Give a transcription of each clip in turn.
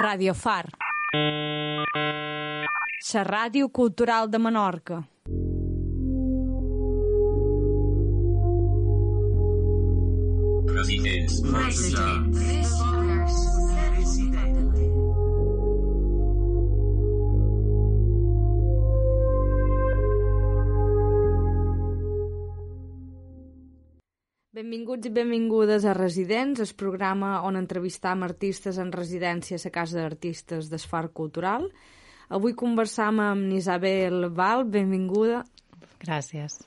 Radio Far. La ràdio cultural de Menorca. Residents. Benvinguts i benvingudes a Residents, el programa on entrevistam artistes en residència a Casa d'Artistes d'Esfar Cultural. Avui conversam amb Isabel Val, benvinguda. Gràcies.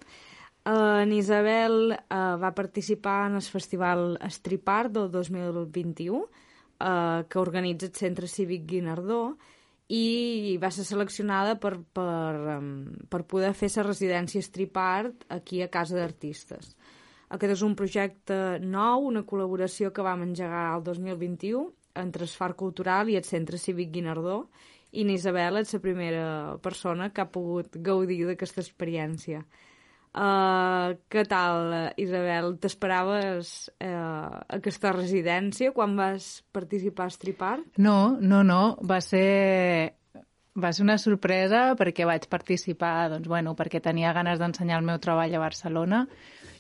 Uh, Isabel uh, va participar en el Festival Stripart del 2021, uh, que organitza el Centre Cívic Guinardó, i va ser seleccionada per, per, um, per poder fer la residència Stripart aquí a Casa d'Artistes. Aquest és un projecte nou, una col·laboració que vam engegar el 2021 entre el Far Cultural i el Centre Cívic Guinardó i Isabel és la primera persona que ha pogut gaudir d'aquesta experiència. Uh, què tal, Isabel? T'esperaves uh, aquesta residència quan vas participar a Stripar? No, no, no. Va ser, va ser una sorpresa perquè vaig participar, doncs, bueno, perquè tenia ganes d'ensenyar el meu treball a Barcelona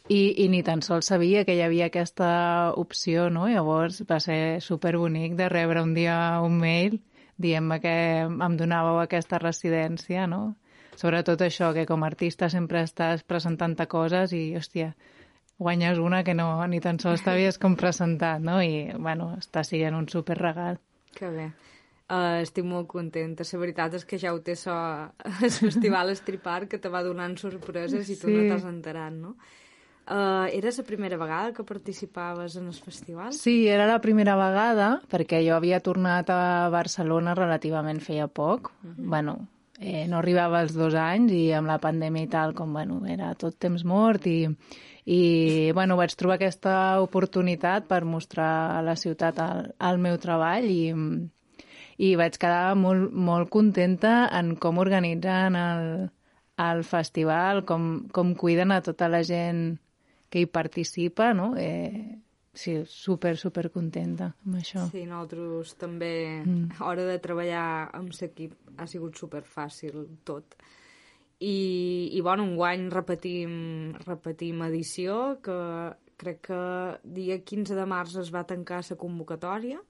i, i ni tan sols sabia que hi havia aquesta opció, no? Llavors va ser superbonic de rebre un dia un mail dient-me que em donàveu aquesta residència, no? Sobretot això, que com a artista sempre estàs presentant coses i, hòstia, guanyes una que no ni tan sols t'havies com presentat, no? I, bueno, està sent un super regal. Que bé. Uh, estic molt contenta. La veritat és que ja ho té so, el festival Stripar que te va donant sorpreses i tu sí. no t'has enterat, no? Uh, era la primera vegada que participaves en el festival? Sí, era la primera vegada, perquè jo havia tornat a Barcelona relativament feia poc. Uh -huh. Bueno, eh, no arribava als dos anys i amb la pandèmia i tal, com, bueno, era tot temps mort i, i bueno, vaig trobar aquesta oportunitat per mostrar a la ciutat el, el meu treball i, i vaig quedar molt, molt contenta en com organitzen el, el festival, com, com cuiden a tota la gent que hi participa, no? Eh, sí, super, super contenta amb això. Sí, nosaltres també, mm. a hora de treballar amb l'equip, ha sigut super fàcil tot. I, i bueno, un guany repetim, repetim edició, que crec que dia 15 de març es va tancar la convocatòria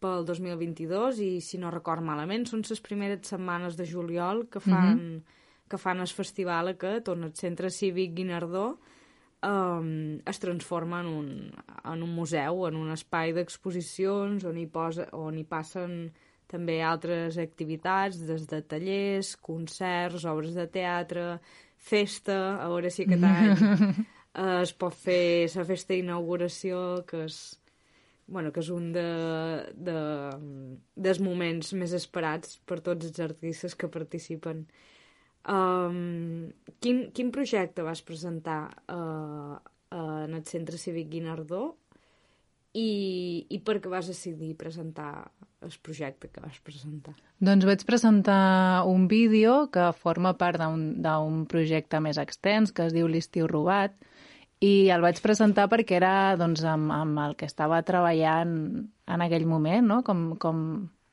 pel 2022 i, si no record malament, són les primeres setmanes de juliol que fan, mm -hmm. que fan el festival aquest, on el Centre Cívic Guinardó um, es transforma en un, en un museu, en un espai d'exposicions on, hi posa, on hi passen també altres activitats, des de tallers, concerts, obres de teatre, festa, a veure si aquest any uh, es pot fer la festa d'inauguració, que és, bueno, que és un de, de, dels moments més esperats per tots els artistes que participen. Um, quin, quin projecte vas presentar uh, uh, en el Centre Cívic Guinardó i, i per què vas decidir presentar el projecte que vas presentar? Doncs vaig presentar un vídeo que forma part d'un projecte més extens que es diu L'estiu robat i el vaig presentar perquè era doncs, amb, amb el que estava treballant en aquell moment, no? com, com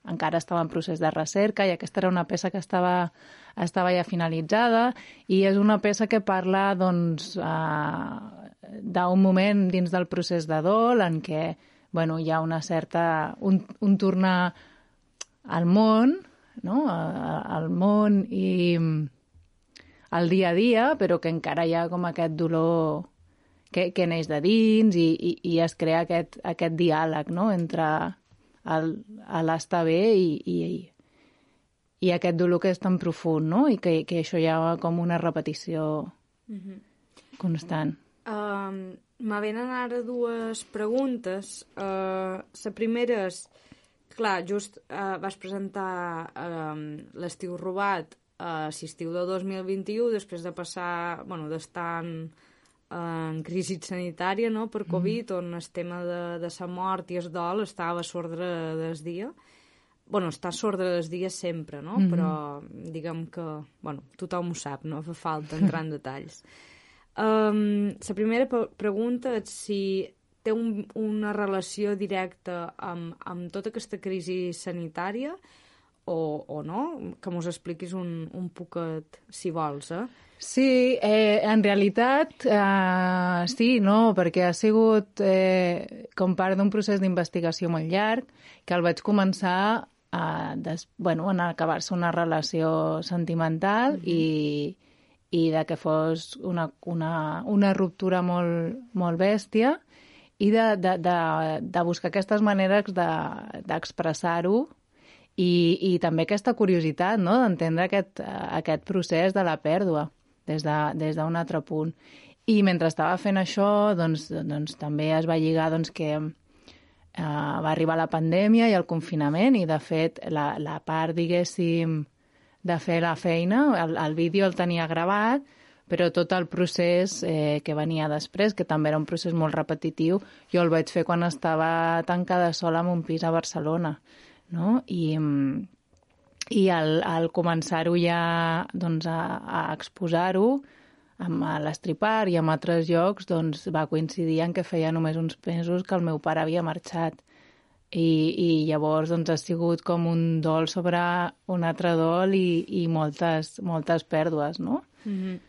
encara estava en procés de recerca i aquesta era una peça que estava, estava ja finalitzada i és una peça que parla doncs, uh, d'un moment dins del procés de dol en què bueno, hi ha una certa... un, un tornar al món, no? al món i al dia a dia, però que encara hi ha com aquest dolor que, que neix de dins i, i, i es crea aquest, aquest diàleg no? entre l'estar bé i, i, i aquest dolor que és tan profund, no? I que, que això hi ha com una repetició mm -hmm. constant. Um, Me venen ara dues preguntes. Uh, la primera és, clar, just uh, vas presentar uh, l'estiu robat a uh, l'estiu de 2021, després de passar, bueno, d'estar en en crisi sanitària no, per Covid, mm. on el tema de, de la mort i el dol estava a s'ordre des dia. bueno, està a s'ordre des dia sempre, no? Mm -hmm. Però diguem que, bueno, tothom ho sap, no fa falta entrar en detalls. Um, la primera pregunta és si té un, una relació directa amb, amb tota aquesta crisi sanitària o, o no? Que mos expliquis un, un poquet, si vols, eh? Sí, eh, en realitat eh, sí, no, perquè ha sigut eh, com part d'un procés d'investigació molt llarg que el vaig començar a, des, bueno, en acabar-se una relació sentimental mm -hmm. i, i de que fos una, una, una ruptura molt, molt bèstia i de, de, de, de buscar aquestes maneres d'expressar-ho de, i, i també aquesta curiositat no? d'entendre aquest, aquest procés de la pèrdua des d'un de, des altre punt. I mentre estava fent això, doncs, doncs també es va lligar doncs, que eh, va arribar la pandèmia i el confinament i, de fet, la, la part, diguéssim, de fer la feina, el, el vídeo el tenia gravat, però tot el procés eh, que venia després, que també era un procés molt repetitiu, jo el vaig fer quan estava tancada sola en un pis a Barcelona, no? I, i al, al començar-ho ja doncs, a, a exposar-ho amb l'Estripar i amb altres llocs doncs, va coincidir en que feia només uns mesos que el meu pare havia marxat i, i llavors doncs, ha sigut com un dol sobre un altre dol i, i moltes, moltes pèrdues, no? Mm -hmm.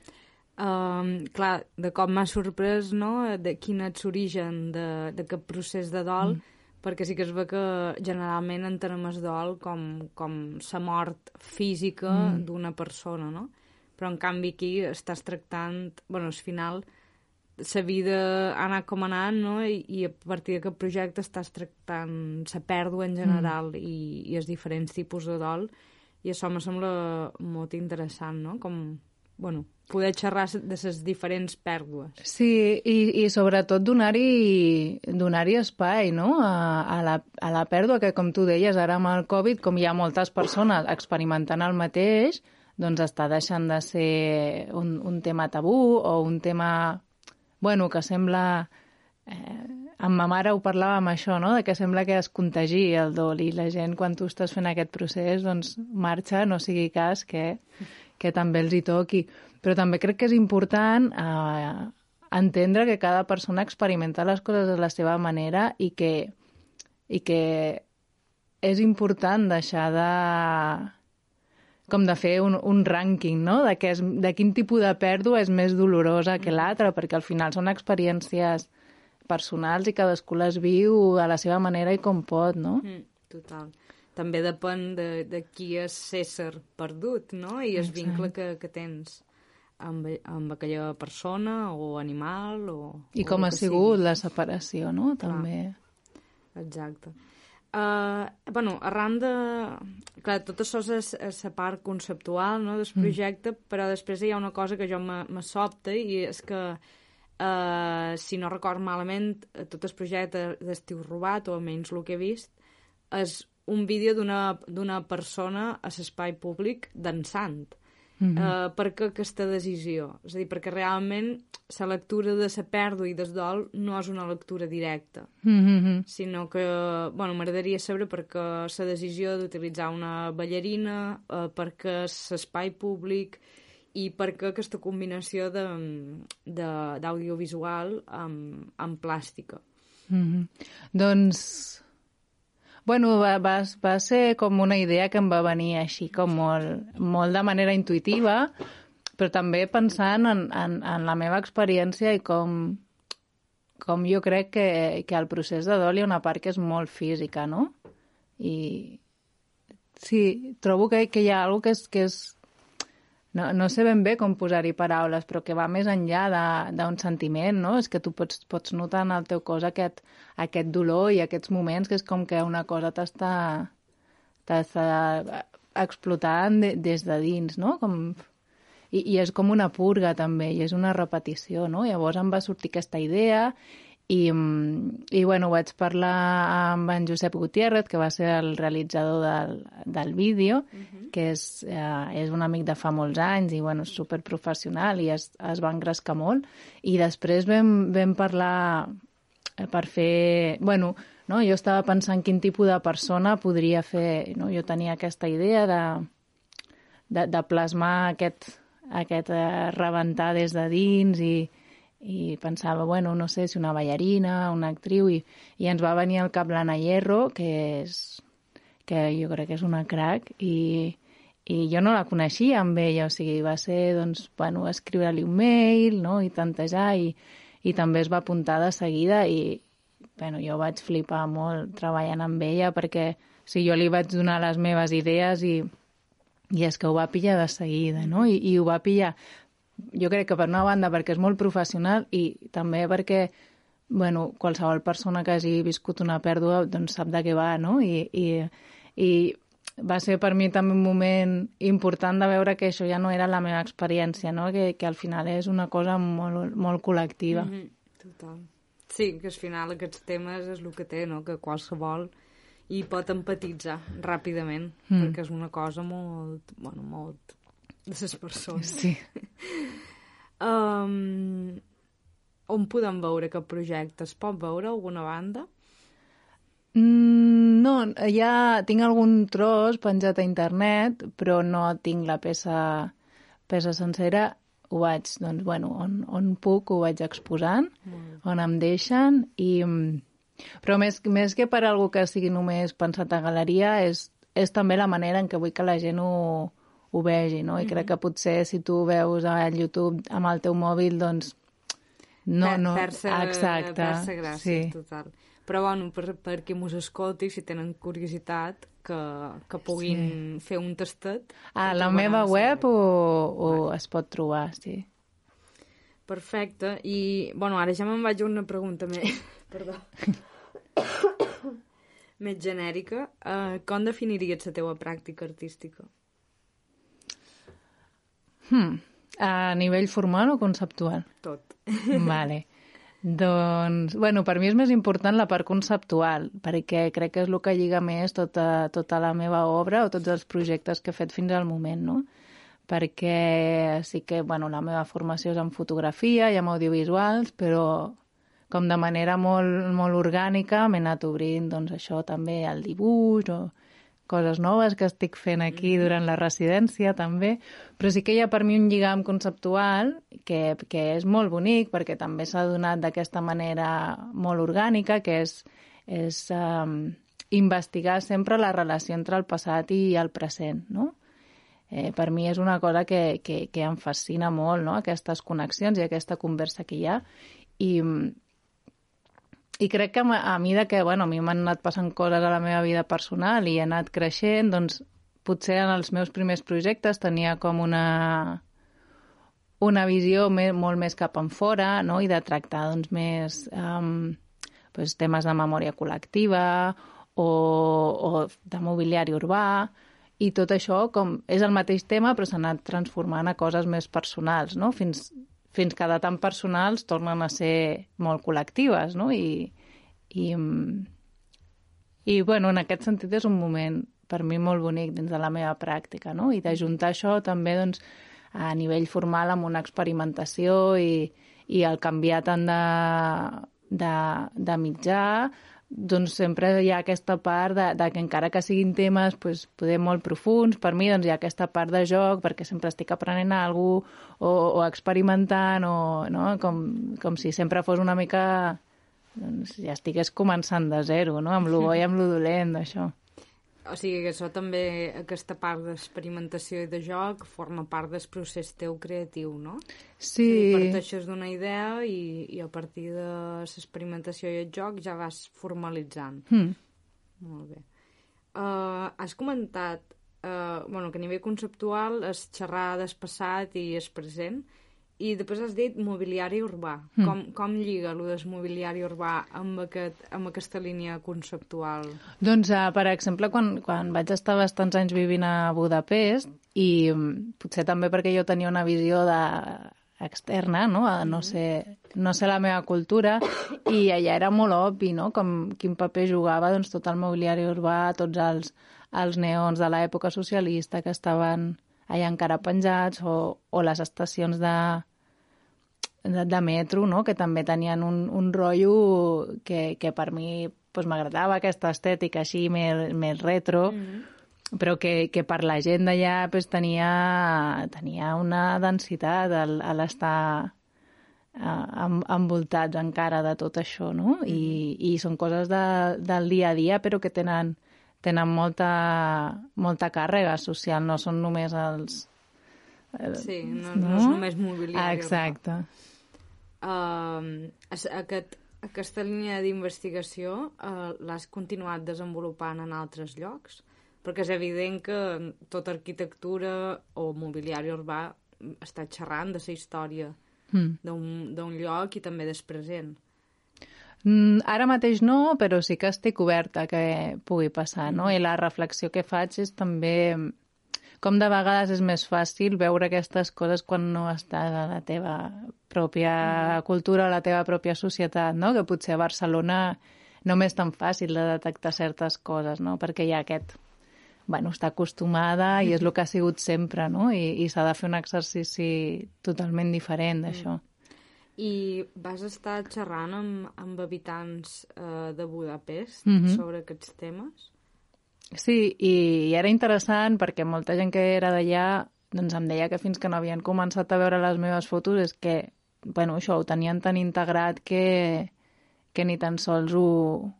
Um, clar, de cop m'ha sorprès no? de quin és l'origen d'aquest procés de dol mm perquè sí que es ve que generalment entenem el dol com, com la mort física mm. d'una persona, no? Però en canvi aquí estàs tractant, bueno, al final la vida ha anat com ha anat, no? I, i a partir d'aquest projecte estàs tractant la pèrdua en general mm. i, i els diferents tipus de dol i això me sembla molt interessant, no? Com, bueno, poder xerrar de les diferents pèrdues. Sí, i, i sobretot donar-hi donar, espai no? a, a, la, a la pèrdua, que com tu deies, ara amb el Covid, com hi ha moltes persones experimentant el mateix, doncs està deixant de ser un, un tema tabú o un tema, bueno, que sembla... Eh, amb ma mare ho parlàvem això, no? de que sembla que es contagi el dol i la gent quan tu estàs fent aquest procés doncs marxa, no sigui cas que, que també els hi toqui. Però també crec que és important eh, entendre que cada persona experimenta les coses de la seva manera i que, i que és important deixar de com de fer un, un rànquing, no? De, que és, de quin tipus de pèrdua és més dolorosa que l'altra, perquè al final són experiències personals i cadascú les viu a la seva manera i com pot, no? Mm, total. També depèn de, de qui és ésser perdut, no? I el vincle que, que tens amb, amb aquella persona o animal o... I o com ha sigut sigui. la separació, no? També. Clar. Exacte. Uh, bueno, arran de... Clar, tot això és, és la part conceptual no, del mm. projecte, mm. però després hi ha una cosa que jo me sobta i és que, uh, si no record malament, tot el projecte d'Estiu Robat, o almenys el que he vist, és un vídeo d'una persona a l'espai públic dansant. Mm -hmm. uh, per què aquesta decisió? És a dir, perquè realment la lectura de la pèrdua i del dol no és una lectura directa, mm -hmm. sinó que, bueno, m'agradaria saber per què la decisió d'utilitzar una ballarina, uh, per què l'espai públic i per què aquesta combinació d'audiovisual amb, amb plàstica. Mm -hmm. Doncs Bueno, va, va, va ser com una idea que em va venir així, com molt, molt de manera intuïtiva, però també pensant en, en, en la meva experiència i com, com jo crec que, que el procés de dol hi ha una part que és molt física, no? I sí, trobo que, que hi ha alguna que és, que és no, no sé ben bé com posar-hi paraules, però que va més enllà d'un sentiment, no? És que tu pots, pots notar en el teu cos aquest, aquest dolor i aquests moments que és com que una cosa t'està explotant de, des de dins, no? Com... I, I és com una purga, també, i és una repetició, no? Llavors em va sortir aquesta idea i, i bueno, vaig parlar amb en Josep Gutiérrez, que va ser el realitzador del, del vídeo, uh mhm. -huh. que és, eh, és un amic de fa molts anys i bueno, és superprofessional i es, es va engrescar molt. I després vam, vam parlar eh, per fer... Bueno, no? jo estava pensant quin tipus de persona podria fer... No? Jo tenia aquesta idea de, de, de plasmar aquest, aquest eh, rebentar des de dins i, i pensava, bueno, no sé si una ballarina, una actriu, i, i ens va venir al cap l'Anna Hierro, que és que jo crec que és una crac, i, i jo no la coneixia amb ella, o sigui, va ser, doncs, bueno, escriure-li un mail, no?, i tantejar, i, i també es va apuntar de seguida, i, bueno, jo vaig flipar molt treballant amb ella, perquè o sigui, jo li vaig donar les meves idees i, i és que ho va pillar de seguida, no?, I, i ho va pillar jo crec que per una banda perquè és molt professional i també perquè bueno, qualsevol persona que hagi viscut una pèrdua doncs sap de què va, no? I, i, i va ser per mi també un moment important de veure que això ja no era la meva experiència, no? que, que al final és una cosa molt, molt col·lectiva. Mm -hmm. Total. Sí, que al final aquests temes és el que té, no? que qualsevol hi pot empatitzar ràpidament, mm. perquè és una cosa molt, bueno, molt de les persones. Sí. um, on podem veure aquest projecte? Es pot veure alguna banda? Mm, no, ja tinc algun tros penjat a internet, però no tinc la peça, peça sencera. Ho vaig, doncs, bueno, on, on puc ho vaig exposant, mm. on em deixen i... Però més, més que per algú que sigui només pensat a galeria, és, és també la manera en què vull que la gent ho, ho vegi, no? I mm -hmm. crec que potser si tu veus a YouTube amb el teu mòbil, doncs... No, per, no... Per-se, Exacte. Per gràcia, sí. total. Però, bueno, per, perquè mos escolti, si tenen curiositat, que, que puguin sí. fer un tastet. A la meva web o, o vale. es pot trobar, sí. Perfecte. I, bueno, ara ja me'n vaig a una pregunta més... Perdó. més genèrica. Uh, com definiries la teva pràctica artística? Hmm. A nivell formal o conceptual? Tot. Vale. Doncs, bueno, per mi és més important la part conceptual, perquè crec que és el que lliga més tota, tota la meva obra o tots els projectes que he fet fins al moment, no? Perquè sí que, bueno, la meva formació és en fotografia i en audiovisuals, però com de manera molt, molt orgànica m'he anat obrint, doncs, això també, el dibuix o coses noves que estic fent aquí mm-hmm. durant la residència també, però sí que hi ha per mi un lligam conceptual que, que és molt bonic perquè també s'ha donat d'aquesta manera molt orgànica, que és, és um, investigar sempre la relació entre el passat i el present, no? Eh, per mi és una cosa que, que, que em fascina molt, no? aquestes connexions i aquesta conversa que hi ha. I, i crec que a mida que, bueno, a mi m'han anat passant coses a la meva vida personal i he anat creixent, doncs potser en els meus primers projectes tenia com una, una visió més, molt més cap en fora, no?, i de tractar, doncs, més um, pues, temes de memòria col·lectiva o, o de mobiliari urbà, i tot això com és el mateix tema però s'ha anat transformant a coses més personals, no? Fins, fins que de tan personals tornen a ser molt col·lectives, no? I, i, i bueno, en aquest sentit és un moment per mi molt bonic dins de la meva pràctica, no? I d'ajuntar això també, doncs, a nivell formal amb una experimentació i, i el canviar tant de, de, de mitjà doncs sempre hi ha aquesta part de, de que encara que siguin temes pues, poder molt profuns, per mi doncs hi ha aquesta part de joc perquè sempre estic aprenent alguna cosa o, o experimentant o no? com, com si sempre fos una mica doncs ja estigués començant de zero, no? amb lo bo i amb lo dolent d'això. O sigui que això també, aquesta part d'experimentació i de joc, forma part del procés teu creatiu, no? Sí. O parteixes d'una idea i, i a partir de l'experimentació i el joc ja vas formalitzant. Mm. Molt bé. Uh, has comentat uh, bueno, que a nivell conceptual és xerrar del passat i el present, i després has dit mobiliari urbà. Mm. Com, com lliga el del mobiliari urbà amb, aquest, amb aquesta línia conceptual? Doncs, uh, per exemple, quan, quan vaig estar bastants anys vivint a Budapest, i um, potser també perquè jo tenia una visió de externa, no? no, mm. sé, no sé la meva cultura, i allà era molt obvi, no?, com quin paper jugava doncs, tot el mobiliari urbà, tots els, els neons de l'època socialista que estaven allà encara penjats, o, o les estacions de, de, de metro, no? que també tenien un, un rotllo que, que per mi pues, m'agradava aquesta estètica així més, més retro, mm -hmm. però que, que per la gent d'allà pues, tenia, tenia una densitat a l'estar envoltats encara de tot això, no? Mm. I, i són coses de, del dia a dia, però que tenen, tenen molta, molta càrrega social, no són només els... Eh, sí, no, no? no és només mobiliari. Exacte. Uh, aquest, aquesta línia d'investigació uh, l'has continuat desenvolupant en altres llocs? Perquè és evident que tota arquitectura o mobiliari urbà està xerrant de la història mm. d'un lloc i també del present. Mm, ara mateix no, però sí que estic oberta que pugui passar, no? I la reflexió que faig és també com de vegades és més fàcil veure aquestes coses quan no estàs a la teva pròpia mm. cultura o la teva pròpia societat, no? Que potser a Barcelona no m'és tan fàcil de detectar certes coses, no? Perquè hi ha aquest bueno, està acostumada i és el que ha sigut sempre, no? I, i s'ha de fer un exercici totalment diferent d'això. Mm. I vas estar xerrant amb, amb habitants eh, de Budapest mm -hmm. sobre aquests temes? Sí, i, i era interessant perquè molta gent que era d'allà doncs em deia que fins que no havien començat a veure les meves fotos és que, bueno, això ho tenien tan integrat que, que ni tan sols ho,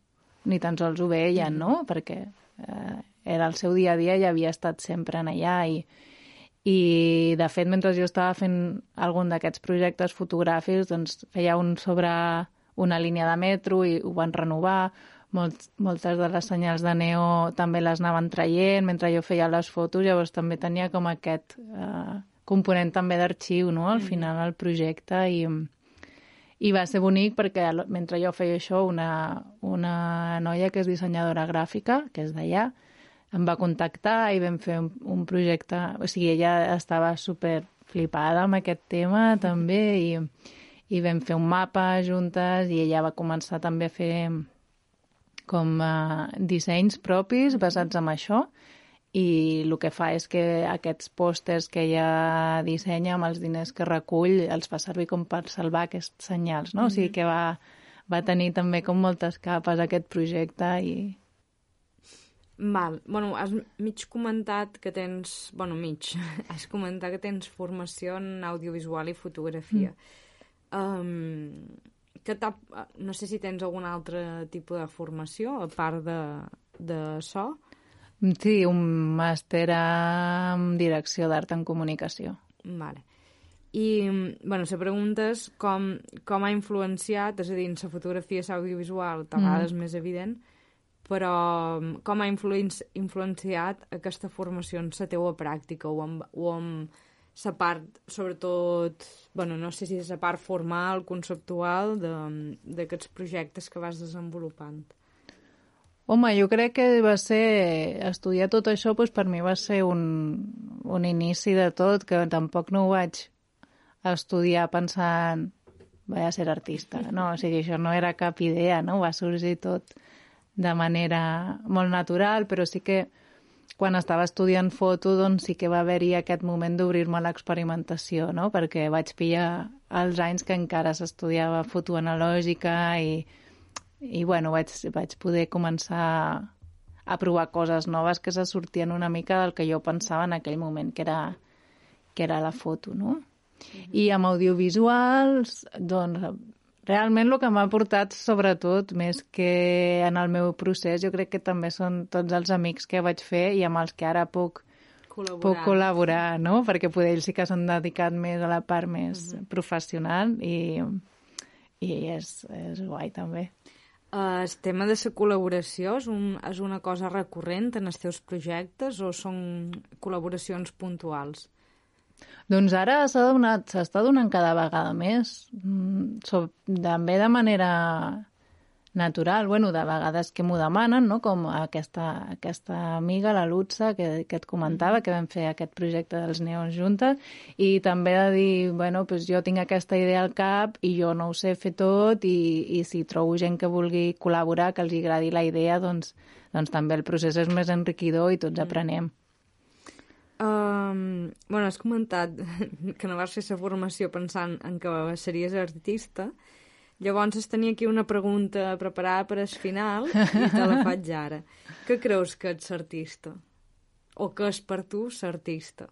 ni tan sols ho veien, no? Perquè eh, era el seu dia a dia i havia estat sempre en allà i, i de fet mentre jo estava fent algun d'aquests projectes fotogràfics doncs feia un sobre una línia de metro i ho van renovar Molt, moltes de les senyals de neo també les anaven traient mentre jo feia les fotos, llavors també tenia com aquest eh, component també d'arxiu, no?, al mm. final el projecte i, i va ser bonic perquè mentre jo feia això una, una noia que és dissenyadora gràfica, que és d'allà, em va contactar i vam fer un, un projecte... O sigui, ella estava super flipada amb aquest tema també i, i vam fer un mapa juntes i ella va començar també a fer com uh, dissenys propis basats en això i el que fa és que aquests pòsters que ella dissenya amb els diners que recull els fa servir com per salvar aquests senyals, no? Mm -hmm. O sigui que va, va tenir també com moltes capes aquest projecte i, Val. Bueno, has mig comentat que tens... Bueno, mig. Has comentat que tens formació en audiovisual i fotografia. Mm. Um, que no sé si tens algun altre tipus de formació, a part de, de so. Sí, un màster en direcció d'art en comunicació. Vale. I, bueno, la pregunta és com, com ha influenciat, és a dir, en la fotografia l'audiovisual, a vegades mm. més evident, però mm, com ha influenciat aquesta formació en la teua pràctica o amb, o amb la part, sobretot, bueno, no sé si és la part formal, conceptual d'aquests projectes que vas desenvolupant? Home, jo crec que va ser... Estudiar tot això, doncs, per mi va ser un, un inici de tot, que tampoc no ho vaig estudiar pensant vaig a ser artista, no? O sigui, això no era cap idea, no? Va sorgir tot de manera molt natural, però sí que quan estava estudiant foto doncs sí que va haver-hi aquest moment d'obrir-me a l'experimentació, no? perquè vaig pillar els anys que encara s'estudiava foto analògica i, i bueno, vaig, vaig poder començar a provar coses noves que se sortien una mica del que jo pensava en aquell moment, que era, que era la foto, no? Uh -huh. I amb audiovisuals, doncs, Realment el que m'ha portat, sobretot, més que en el meu procés, jo crec que també són tots els amics que vaig fer i amb els que ara puc col·laborar, puc col·laborar no? Perquè poder ells sí que s'han dedicat més a la part més uh -huh. professional i, i és, és guai també. Uh, el tema de la col·laboració és, un, és una cosa recurrent en els teus projectes o són col·laboracions puntuals? Doncs ara s'ha donat, s'està donant cada vegada més, mm, so, també de manera natural, bueno, de vegades que m'ho demanen, no? com aquesta, aquesta amiga, la Lutza, que, que et comentava, que vam fer aquest projecte dels neons juntes, i també de dir, bueno, pues jo tinc aquesta idea al cap i jo no ho sé fer tot, i, i si trobo gent que vulgui col·laborar, que els agradi la idea, doncs, doncs també el procés és més enriquidor i tots mm. Um, bueno, has comentat que no vas fer la formació pensant en que series artista. Llavors es tenia aquí una pregunta preparada per al final i te la faig ara. Què creus que ets artista? O què és per tu ser artista?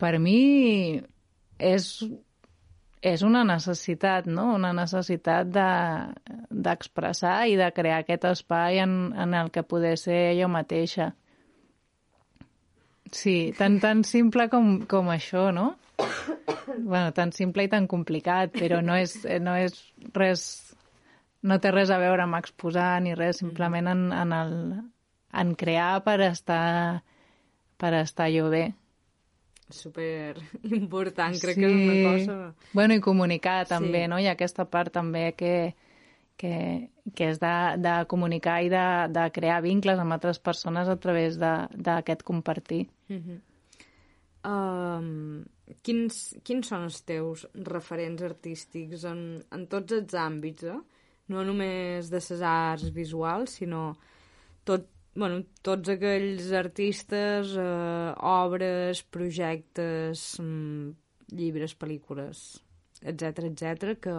Per mi és, és una necessitat, no? Una necessitat d'expressar de, i de crear aquest espai en, en el que poder ser jo mateixa. Sí, tan, tan simple com, com això, no? bueno, tan simple i tan complicat, però no és, no és res... No té res a veure amb exposar ni res, simplement en, en, el, en crear per estar, per estar jo bé super important, crec sí. que és una cosa... Bueno, i comunicar també, sí. no? Hi ha aquesta part també que, que, que és de, de comunicar i de, de crear vincles amb altres persones a través d'aquest compartir. Uh -huh. um, quins, quins són els teus referents artístics en, en tots els àmbits, eh? No només de les arts visuals, sinó tot, bueno, tots aquells artistes, eh, obres, projectes, mm, llibres, pel·lícules, etc etc que,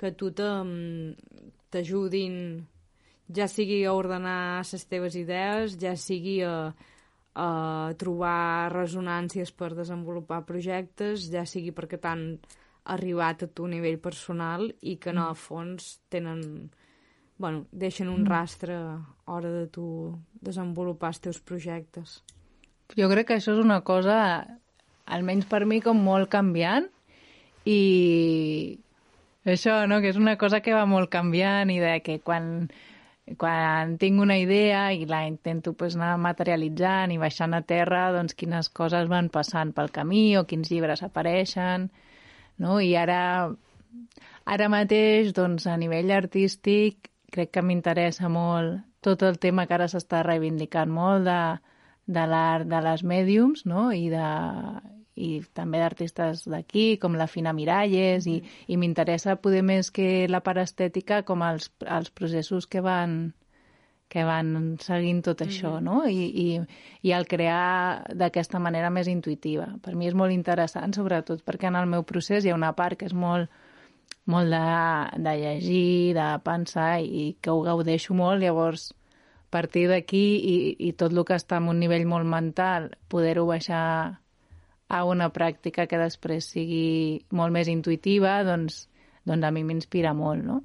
que tu t'ajudin ja sigui a ordenar les teves idees, ja sigui a, a trobar resonàncies per desenvolupar projectes, ja sigui perquè t'han arribat a tu nivell personal i que no, a fons tenen bueno, deixen un mm. rastre a hora de tu desenvolupar els teus projectes. Jo crec que això és una cosa, almenys per mi, com molt canviant i això, no?, que és una cosa que va molt canviant i de que quan, quan tinc una idea i la intento pues, anar materialitzant i baixant a terra, doncs quines coses van passant pel camí o quins llibres apareixen, no? I ara, ara mateix, doncs, a nivell artístic, crec que m'interessa molt tot el tema que ara s'està reivindicant molt de, de l'art de les mèdiums, no? I, de, i també d'artistes d'aquí, com la Fina Miralles, i, i m'interessa poder més que la part estètica com els, els processos que van, que van seguint tot això, mm -hmm. no? I, i, i el crear d'aquesta manera més intuïtiva. Per mi és molt interessant, sobretot perquè en el meu procés hi ha una part que és molt molt de, de llegir, de pensar i que ho gaudeixo molt, llavors a partir d'aquí i, i tot el que està en un nivell molt mental, poder-ho baixar a una pràctica que després sigui molt més intuïtiva, doncs, doncs a mi m'inspira molt, no?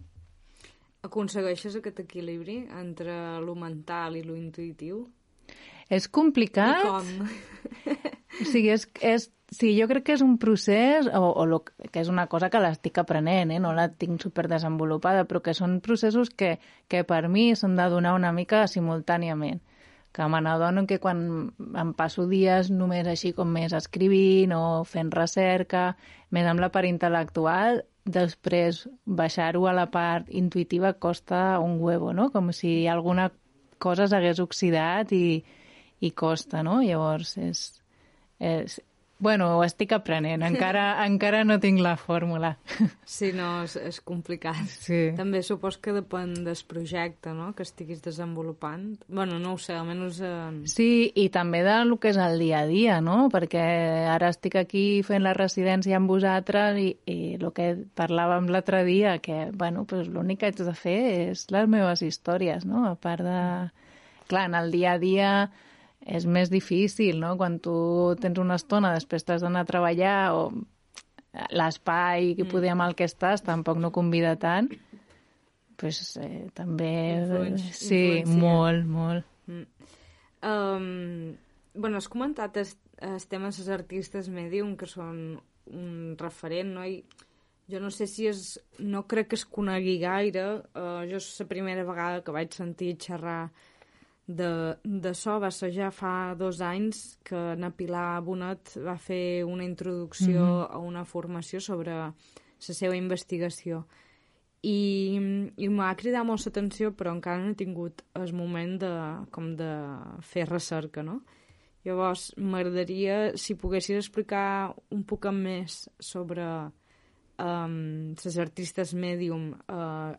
Aconsegueixes aquest equilibri entre lo mental i lo intuïtiu? És complicat. I com? O sigui, és, és Sí, jo crec que és un procés, o, o lo, que és una cosa que l'estic aprenent, eh? no la tinc super desenvolupada, però que són processos que, que per mi s'han de donar una mica simultàniament. Que me n'adono que quan em passo dies només així com més escrivint o fent recerca, més amb la part intel·lectual, després baixar-ho a la part intuïtiva costa un huevo, no? Com si alguna cosa s'hagués oxidat i, i costa, no? Llavors, és, és, Bueno, ho estic aprenent. Encara, encara no tinc la fórmula. Sí, no, és, és complicat. Sí. També supos que depèn del projecte, no?, que estiguis desenvolupant. Bueno, no ho sé, almenys... Eh... Sí, i també del que és el dia a dia, no?, perquè ara estic aquí fent la residència amb vosaltres i, i el que parlàvem l'altre dia, que, bueno, pues, l'únic que haig de fer és les meves històries, no?, a part de... Clar, en el dia a dia és més difícil, no? Quan tu tens una estona, després t'has d'anar a treballar o l'espai que mm. podem al que estàs tampoc no convida tant, pues, eh, també... Influència, sí, influència. molt, molt. Mm. Um, bueno, has comentat els, els temes dels artistes medium, que són un referent, no? I jo no sé si és... No crec que es conegui gaire. Uh, jo és la primera vegada que vaig sentir xerrar de, de so va ser ja fa dos anys que na Pilar Bonet va fer una introducció mm -hmm. a una formació sobre la seva investigació i, i m'ha cridat molt l'atenció però encara no he tingut el moment de, com de fer recerca no? llavors m'agradaria si poguessis explicar un poc més sobre um, les artistes medium uh,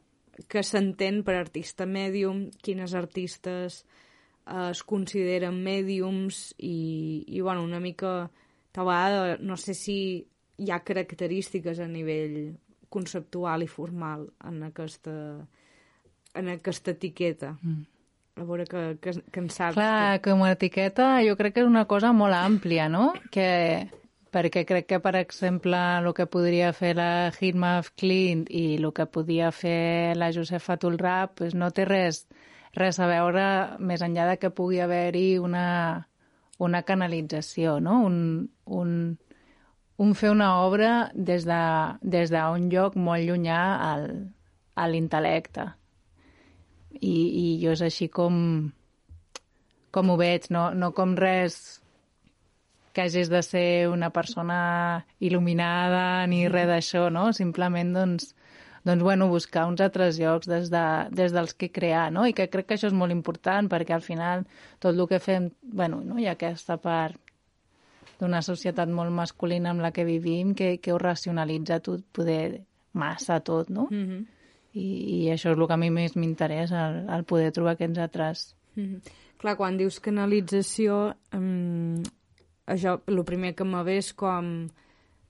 que s'entén per artista mèdium, quines artistes eh, es consideren mèdiums i, i bueno, una mica tal vegada no sé si hi ha característiques a nivell conceptual i formal en aquesta, en aquesta etiqueta. Mm. A veure que, que, que en saps. Clar, que... com a etiqueta jo crec que és una cosa molt àmplia, no? Que perquè crec que, per exemple, el que podria fer la Hitma of Clint i el que podia fer la Josefa Tulrap pues no té res, res a veure més enllà de que pugui haver-hi una, una canalització, no? un, un, un fer una obra des d'un de, des d'un lloc molt llunyà al, a l'intel·lecte. I, I jo és així com, com ho veig, no, no com res que hagis de ser una persona il·luminada ni res d'això, no? Simplement, doncs, doncs, bueno, buscar uns altres llocs des, de, des dels que crear, no? I que crec que això és molt important perquè al final tot el que fem, bueno, no? hi ha aquesta part d'una societat molt masculina amb la que vivim que, que ho racionalitza tot, poder massa tot, no? Mm -hmm. I, I això és el que a mi més m'interessa, el, el poder trobar aquests altres... Mm -hmm. Clar, quan dius canalització, um, això, el primer que me ve és com,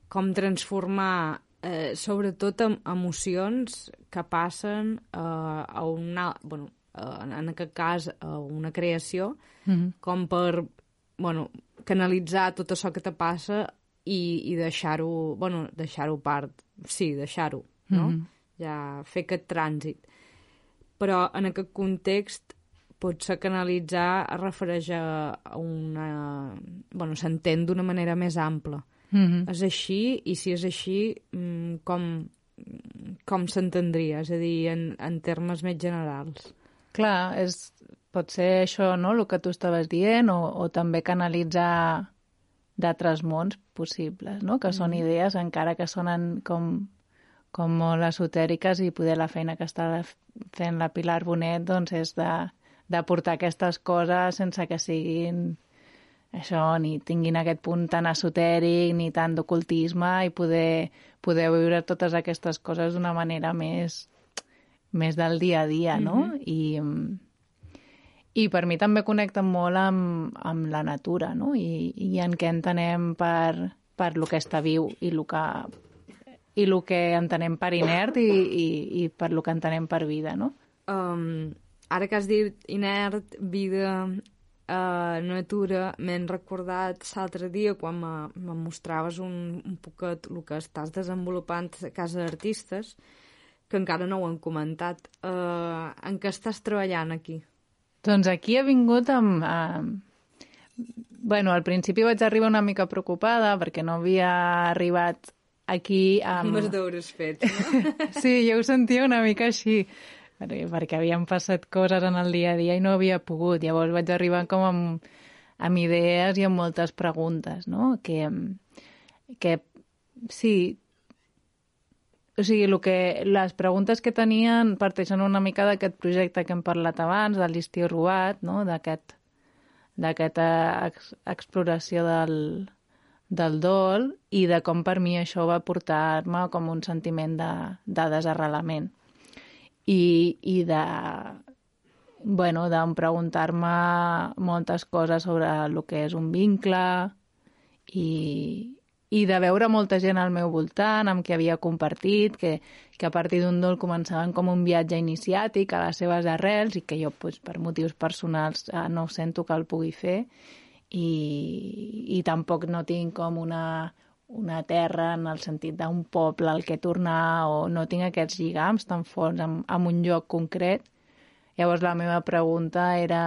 com transformar eh, sobretot amb emocions que passen eh, a una... Bueno, eh, en aquest cas, a una creació, mm -hmm. com per bueno, canalitzar tot això que te passa i, i deixar-ho, bueno, deixar-ho part, sí, deixar-ho, no? Mm -hmm. Ja fer aquest trànsit. Però en aquest context potser canalitzar es refereix a una... bueno, s'entén d'una manera més ampla. Mm -hmm. És així, i si és així, mm, com, com s'entendria? És a dir, en, en termes més generals. Clar, és, pot ser això, no?, el que tu estaves dient, o, o també canalitzar d'altres mons possibles, no?, que són mm. idees encara que sonen com, com molt esotèriques i poder la feina que està fent la Pilar Bonet doncs és de, de portar aquestes coses sense que siguin això, ni tinguin aquest punt tan esotèric ni tant d'ocultisme i poder, poder viure totes aquestes coses d'una manera més, més del dia a dia, no? Mm -hmm. I, i per mi també connecta molt amb, amb la natura, no? I, i en què entenem per, per lo que està viu i el que, i el que entenem per inert i, i, i per lo que entenem per vida, no? Um, ara que has dit inert, vida, uh, natura, m'he recordat l'altre dia quan me, me mostraves un, un poquet el que estàs desenvolupant a casa d'artistes, que encara no ho han comentat. Uh, en què estàs treballant aquí? Doncs aquí he vingut amb... Eh, bueno, al principi vaig arribar una mica preocupada perquè no havia arribat aquí amb... Amb els deures fets, no? sí, jo ho sentia una mica així, perquè havien passat coses en el dia a dia i no havia pogut. Llavors vaig arribar com amb, amb idees i amb moltes preguntes, no? Que, que sí, o sigui, el que, les preguntes que tenien parteixen una mica d'aquest projecte que hem parlat abans, de l'estiu robat, no? d'aquesta aquest ex, exploració del, del dol i de com per mi això va portar-me com un sentiment de, de desarrelament i, i de bueno, de preguntar-me moltes coses sobre el que és un vincle i, i de veure molta gent al meu voltant amb qui havia compartit, que, que a partir d'un dol començaven com un viatge iniciàtic a les seves arrels i que jo, pues, per motius personals, eh, no sento que el pugui fer i, i tampoc no tinc com una, una terra en el sentit d'un poble al que tornar o no tinc aquests lligams tan forts amb, amb un lloc concret. Llavors la meva pregunta era,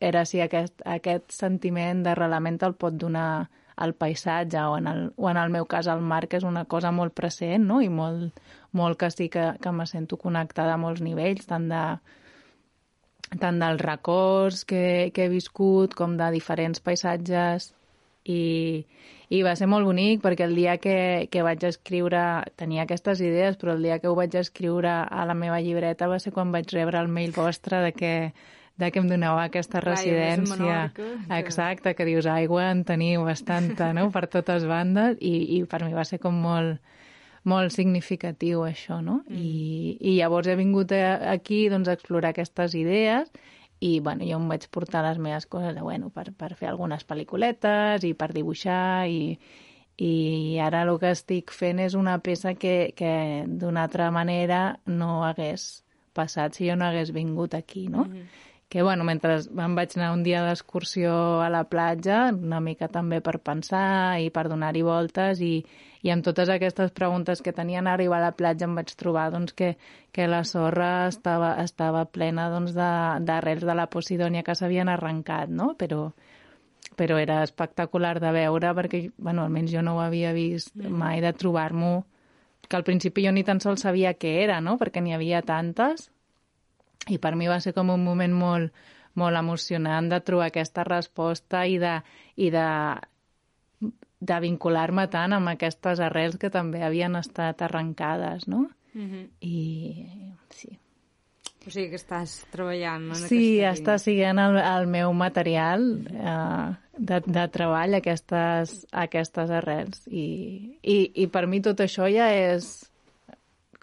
era si aquest, aquest sentiment d'arrelament el pot donar el paisatge o en el, o en el meu cas el mar, que és una cosa molt present no? i molt, molt que sí que, que me sento connectada a molts nivells, tant de tant dels records que, que he viscut com de diferents paisatges i, i va ser molt bonic perquè el dia que, que vaig escriure tenia aquestes idees però el dia que ho vaig escriure a la meva llibreta va ser quan vaig rebre el mail vostre de que de que em doneu aquesta residència. Que... Exacte, que dius aigua en teniu bastanta, no?, per totes bandes, i, i per mi va ser com molt, molt significatiu això, no? Mm. I, I llavors he vingut aquí doncs, a explorar aquestes idees i bueno, jo em vaig portar les meves coses de, bueno, per, per fer algunes pel·lículetes i per dibuixar i, i ara el que estic fent és una peça que, que d'una altra manera no hagués passat si jo no hagués vingut aquí, no? Mm -hmm que bueno, mentre em vaig anar un dia d'excursió a la platja, una mica també per pensar i per donar-hi voltes i, i amb totes aquestes preguntes que tenien a arribar a la platja em vaig trobar doncs, que, que la sorra estava, estava plena doncs, d'arrels de, de la Posidònia que s'havien arrencat, no? però, però era espectacular de veure perquè, bueno, almenys jo no ho havia vist mm. mai, de trobar-m'ho que al principi jo ni tan sols sabia què era, no? perquè n'hi havia tantes, i per mi va ser com un moment molt, molt emocionant de trobar aquesta resposta i de, i de, de vincular-me tant amb aquestes arrels que també havien estat arrencades, no? Mm -hmm. I sí. O sigui que estàs treballant en Sí, està siguent el, el meu material eh, de, de treball, aquestes, aquestes arrels. I, i, I per mi tot això ja és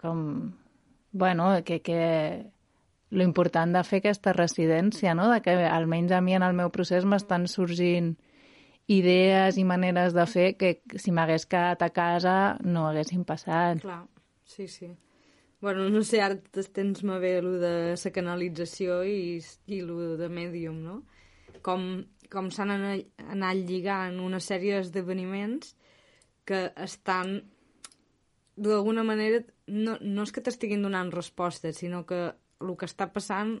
com... Bueno, que, que lo important de fer aquesta residència, no? de que almenys a mi en el meu procés m'estan sorgint idees i maneres de fer que si m'hagués quedat a casa no haguessin passat. Clar, sí, sí. Bueno, no sé, ara tens-me bé el de la canalització i, i el de Medium, no? Com, com s'han anat lligant una sèrie d'esdeveniments que estan d'alguna manera no, no és que t'estiguin donant respostes, sinó que el que està passant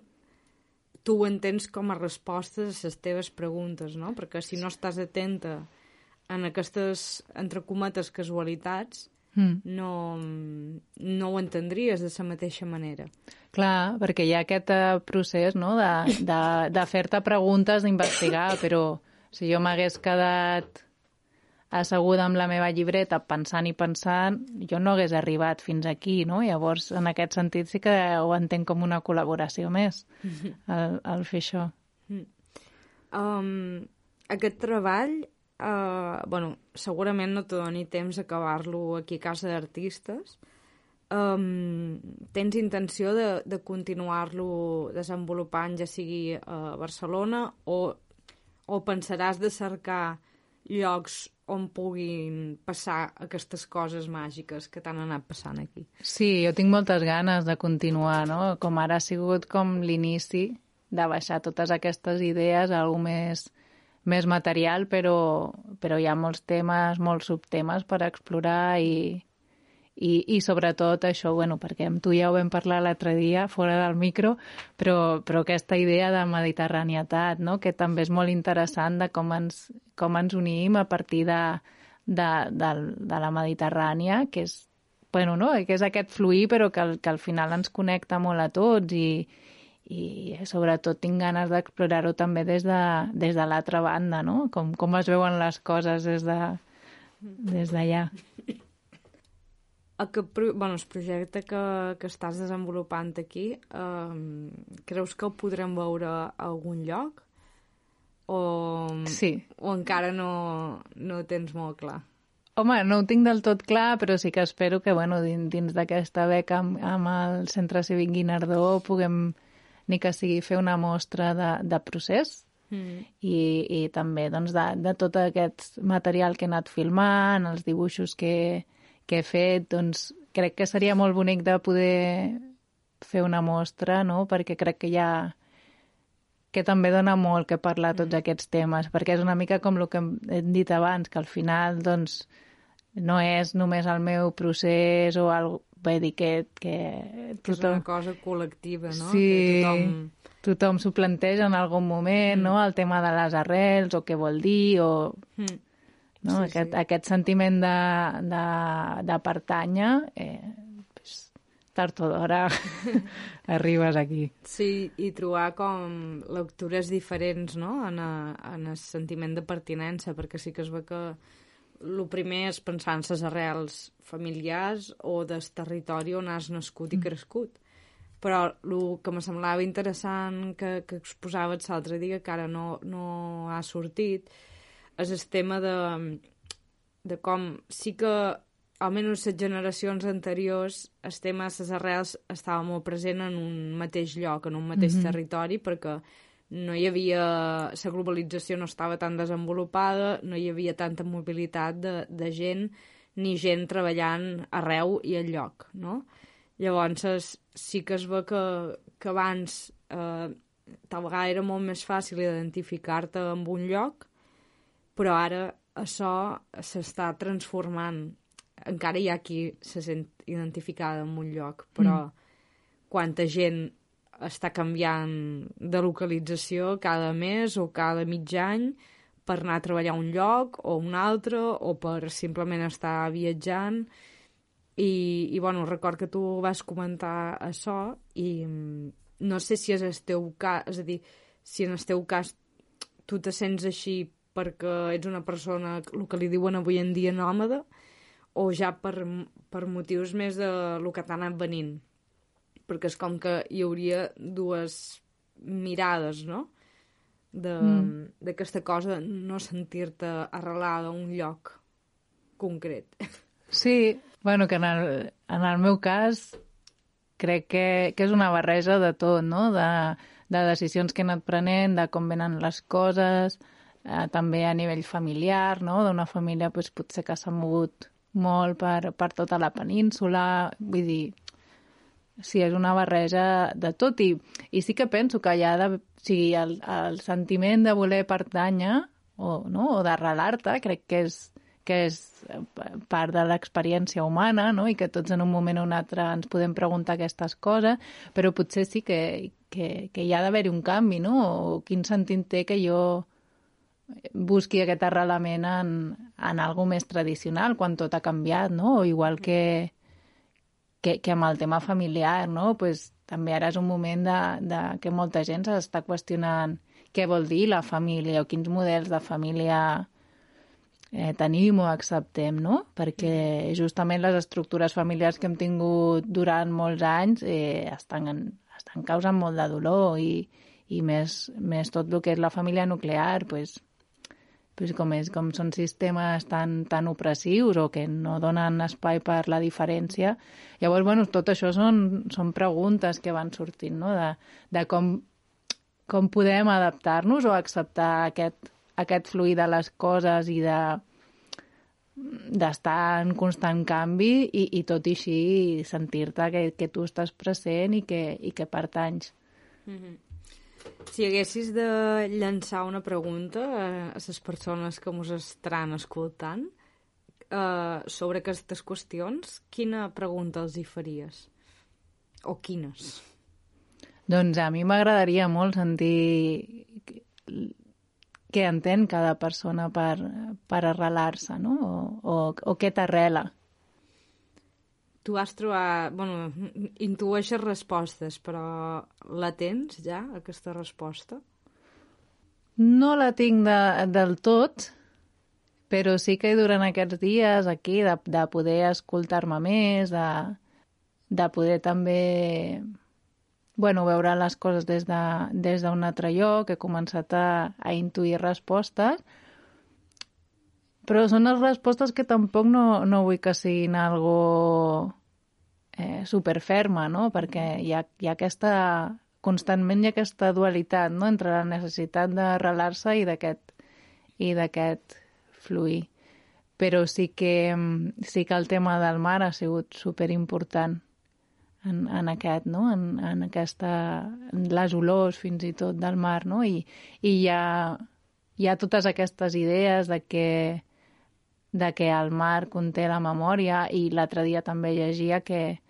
tu ho entens com a respostes a les teves preguntes, no? Perquè si no estàs atenta en aquestes, entre cometes, casualitats, mm. no, no ho entendries de la mateixa manera. Clar, perquè hi ha aquest eh, procés no? de, de, de fer-te preguntes, d'investigar, però si jo m'hagués quedat asseguda amb la meva llibreta pensant i pensant, jo no hagués arribat fins aquí, no? Llavors, en aquest sentit sí que ho entenc com una col·laboració més, el, el fer això. Um, aquest treball, uh, bueno, segurament no te doni temps acabar-lo aquí a Casa d'Artistes, um, tens intenció de, de continuar-lo desenvolupant ja sigui a Barcelona o, o pensaràs de cercar llocs on puguin passar aquestes coses màgiques que t'han anat passant aquí. Sí, jo tinc moltes ganes de continuar, no? Com ara ha sigut com l'inici de baixar totes aquestes idees a alguna més, més material, però, però hi ha molts temes, molts subtemes per explorar i, i, i sobretot això, bueno, perquè amb tu ja ho vam parlar l'altre dia, fora del micro, però, però aquesta idea de mediterranietat, no? que també és molt interessant de com ens, com ens unim a partir de, de, de, de la Mediterrània, que és, bueno, no? que és aquest fluir, però que, que al final ens connecta molt a tots i, i sobretot tinc ganes d'explorar-ho també des de, des de l'altra banda, no? Com, com es veuen les coses des de des d'allà aquest, bueno, el projecte que, que estàs desenvolupant aquí, um, creus que el podrem veure a algun lloc? O, sí. o encara no, no ho tens molt clar? Home, no ho tinc del tot clar, però sí que espero que bueno, dins, dins d'aquesta beca amb, amb el Centre Cívic Guinardó puguem, ni que sigui, fer una mostra de, de procés mm. i, i també doncs, de, de tot aquest material que he anat filmant, els dibuixos que, que he fet, doncs crec que seria molt bonic de poder fer una mostra, no? Perquè crec que hi ha que també dona molt que parlar tots mm. aquests temes, perquè és una mica com el que hem dit abans, que al final, doncs, no és només el meu procés o algo, vull dir que... que tothom... És una cosa col·lectiva, no? Sí, que tothom... tothom s'ho planteja en algun moment, mm. no? El tema de les arrels, o què vol dir, o... Mm no? Sí, aquest, sí. aquest sentiment de, de, de pertànyer, eh, pues, tard o d'hora arribes aquí. Sí, i trobar com lectures diferents no? en, a, en el sentiment de pertinença, perquè sí que es ve que el primer és pensar en les arrels familiars o del territori on has nascut i mm. crescut. Però el que me semblava interessant que, que exposaves l'altre dia, que ara no, no ha sortit, és el tema de, de com sí que almenys les generacions anteriors el tema de les arrels estava molt present en un mateix lloc, en un mateix mm -hmm. territori, perquè no hi havia... la globalització no estava tan desenvolupada, no hi havia tanta mobilitat de, de gent, ni gent treballant arreu i al lloc, no? Llavors, sí que es ve que, que abans eh, tal vegada era molt més fàcil identificar-te amb un lloc, però ara això s'està transformant. Encara hi ha qui se sent identificada amb un lloc, però mm. quanta gent està canviant de localització cada mes o cada mig any per anar a treballar a un lloc o un altre o per simplement estar viatjant i, i bueno, record que tu vas comentar això i mm, no sé si és el teu cas, és a dir, si en el teu cas tu te sents així perquè ets una persona, el que li diuen avui en dia nòmada, o ja per, per motius més de lo que t'ha anat venint. Perquè és com que hi hauria dues mirades, no?, d'aquesta mm. cosa, no sentir-te arrelada a un lloc concret. Sí, bueno, que en el, en el meu cas crec que, que és una barreja de tot, no? De, de decisions que he anat prenent, de com venen les coses, eh, també a nivell familiar, no? d'una família pues, potser que s'ha mogut molt per, per tota la península, vull dir, sí, és una barreja de tot i, i sí que penso que hi ha de, o sigui, el, el sentiment de voler pertànyer o, no? o d'arrelar-te crec que és, que és part de l'experiència humana, no? i que tots en un moment o un altre ens podem preguntar aquestes coses, però potser sí que, que, que hi ha d'haver-hi un canvi, no? o quin sentit té que jo busqui aquest arrelament en, en algo més tradicional, quan tot ha canviat, no? o igual que, que, que amb el tema familiar, no? pues, també ara és un moment de, de que molta gent s'està qüestionant què vol dir la família o quins models de família eh, tenim o acceptem, no? Perquè justament les estructures familiars que hem tingut durant molts anys eh, estan, en, estan causant molt de dolor i, i més, més tot el que és la família nuclear, pues, pues com, és, com són sistemes tan, tan opressius o que no donen espai per la diferència. Llavors, bueno, tot això són, són preguntes que van sortint, no? De, de com, com podem adaptar-nos o acceptar aquest, aquest fluir de les coses i de d'estar en constant canvi i, i tot i així sentir-te que, que tu estàs present i que, i que pertanys. Mm -hmm. Si haguessis de llançar una pregunta a les persones que ens estaran escoltant uh, sobre aquestes qüestions, quina pregunta els hi faries? O quines? Doncs a mi m'agradaria molt sentir què entén cada persona per, per arrelar-se, no? O, o, o què t'arrela. Tu has trobat... bueno, intueixes respostes, però la tens ja, aquesta resposta? No la tinc de, del tot, però sí que durant aquests dies aquí de, de poder escoltar-me més, de, de poder també bueno, veure les coses des d'un de, des altre lloc, he començat a, a intuir respostes, però són les respostes que tampoc no, no vull que siguin algo eh, superferma, no? Perquè hi ha, hi ha aquesta... constantment hi ha aquesta dualitat, no?, entre la necessitat d'arrelar-se i d'aquest i d'aquest fluir. Però sí que, sí que el tema del mar ha sigut superimportant en, en aquest, no? en, en aquesta, en les olors fins i tot del mar, no? I, i hi, ha, hi ha totes aquestes idees de que, de que el mar conté la memòria i l'altre dia també llegia que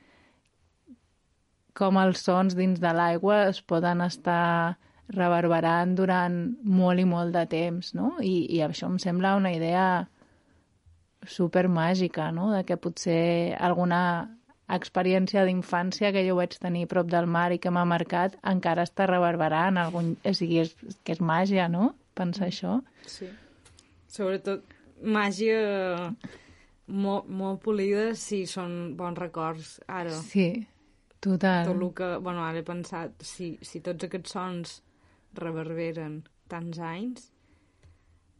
com els sons dins de l'aigua es poden estar reverberant durant molt i molt de temps, no? I, i això em sembla una idea super màgica, no? De que potser alguna experiència d'infància que jo vaig tenir prop del mar i que m'ha marcat encara està reverberant algun... O sigui, és, que és màgia, no? Pensar això. Sí. Sobretot màgia molt, molt polida si són bons records ara. Sí, total. Tot el que... Bueno, ara he pensat, si, si tots aquests sons reverberen tants anys,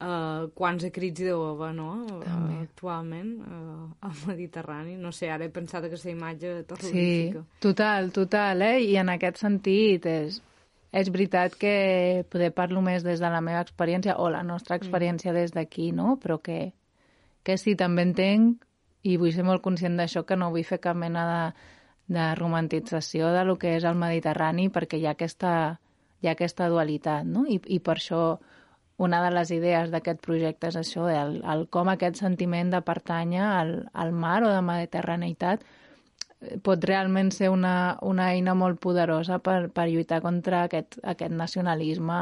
uh, quants acrits deu haver, no? Uh, actualment uh, al Mediterrani. No sé, ara he pensat aquesta imatge terrorífica. Sí, total, total, eh? I en aquest sentit és, és veritat que poder parlo més des de la meva experiència o la nostra mm. experiència des d'aquí, no? Però que, que sí, també entenc i vull ser molt conscient d'això, que no vull fer cap mena de, de romantització de lo que és el Mediterrani perquè hi ha aquesta hi ha aquesta dualitat, no? I, i per això una de les idees d'aquest projecte és això, el, el com aquest sentiment de pertànyer al, al mar o de mediterraneïtat pot realment ser una, una eina molt poderosa per, per lluitar contra aquest, aquest nacionalisme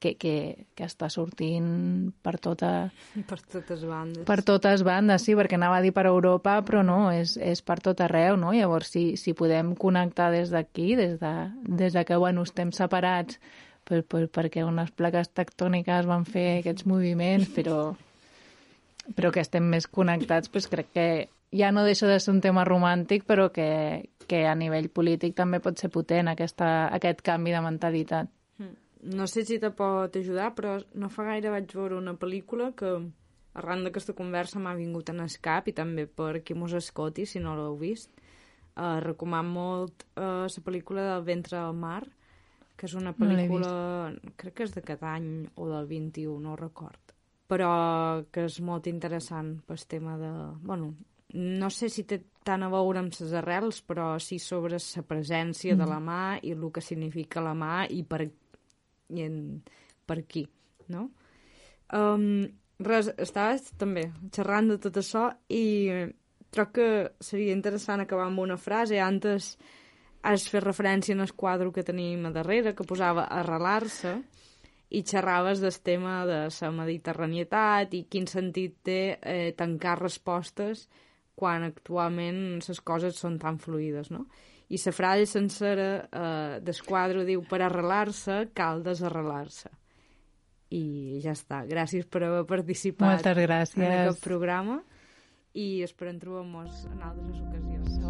que, que, que està sortint per tota... Per totes bandes. Per totes bandes, sí, perquè anava a dir per Europa, però no, és, és per tot arreu, no? Llavors, si, si podem connectar des d'aquí, des, de, des de que, bueno, estem separats per, per, perquè unes plaques tectòniques van fer aquests moviments, però, però que estem més connectats, doncs crec que ja no deixa de ser un tema romàntic, però que, que a nivell polític també pot ser potent aquesta, aquest canvi de mentalitat. No sé si te pot ajudar, però no fa gaire vaig veure una pel·lícula que arran d'aquesta conversa m'ha vingut en escap i també per qui mos escoti, si no l'heu vist. Uh, recoman molt uh, la pel·lícula del ventre al mar, que és una pel·lícula, no crec que és d'aquest any o del 21, no record, però que és molt interessant pel tema de... Bueno, no sé si té tant a veure amb les arrels, però sí sobre la presència mm. de la mà i el que significa la mà i per i en, per aquí, no? Um, res, estaves també xerrant de tot això i crec que seria interessant acabar amb una frase. Antes has fet referència en el quadre que tenim a darrere, que posava arrelar-se, i xerraves del tema de la mediterranietat i quin sentit té eh, tancar respostes quan actualment les coses són tan fluides, no? I la frase sencera eh, d'esquadro diu per arrelar-se cal desarrelar-se. I ja està. Gràcies per haver participat Moltes gràcies. en aquest programa i esperem trobar-nos en altres ocasions.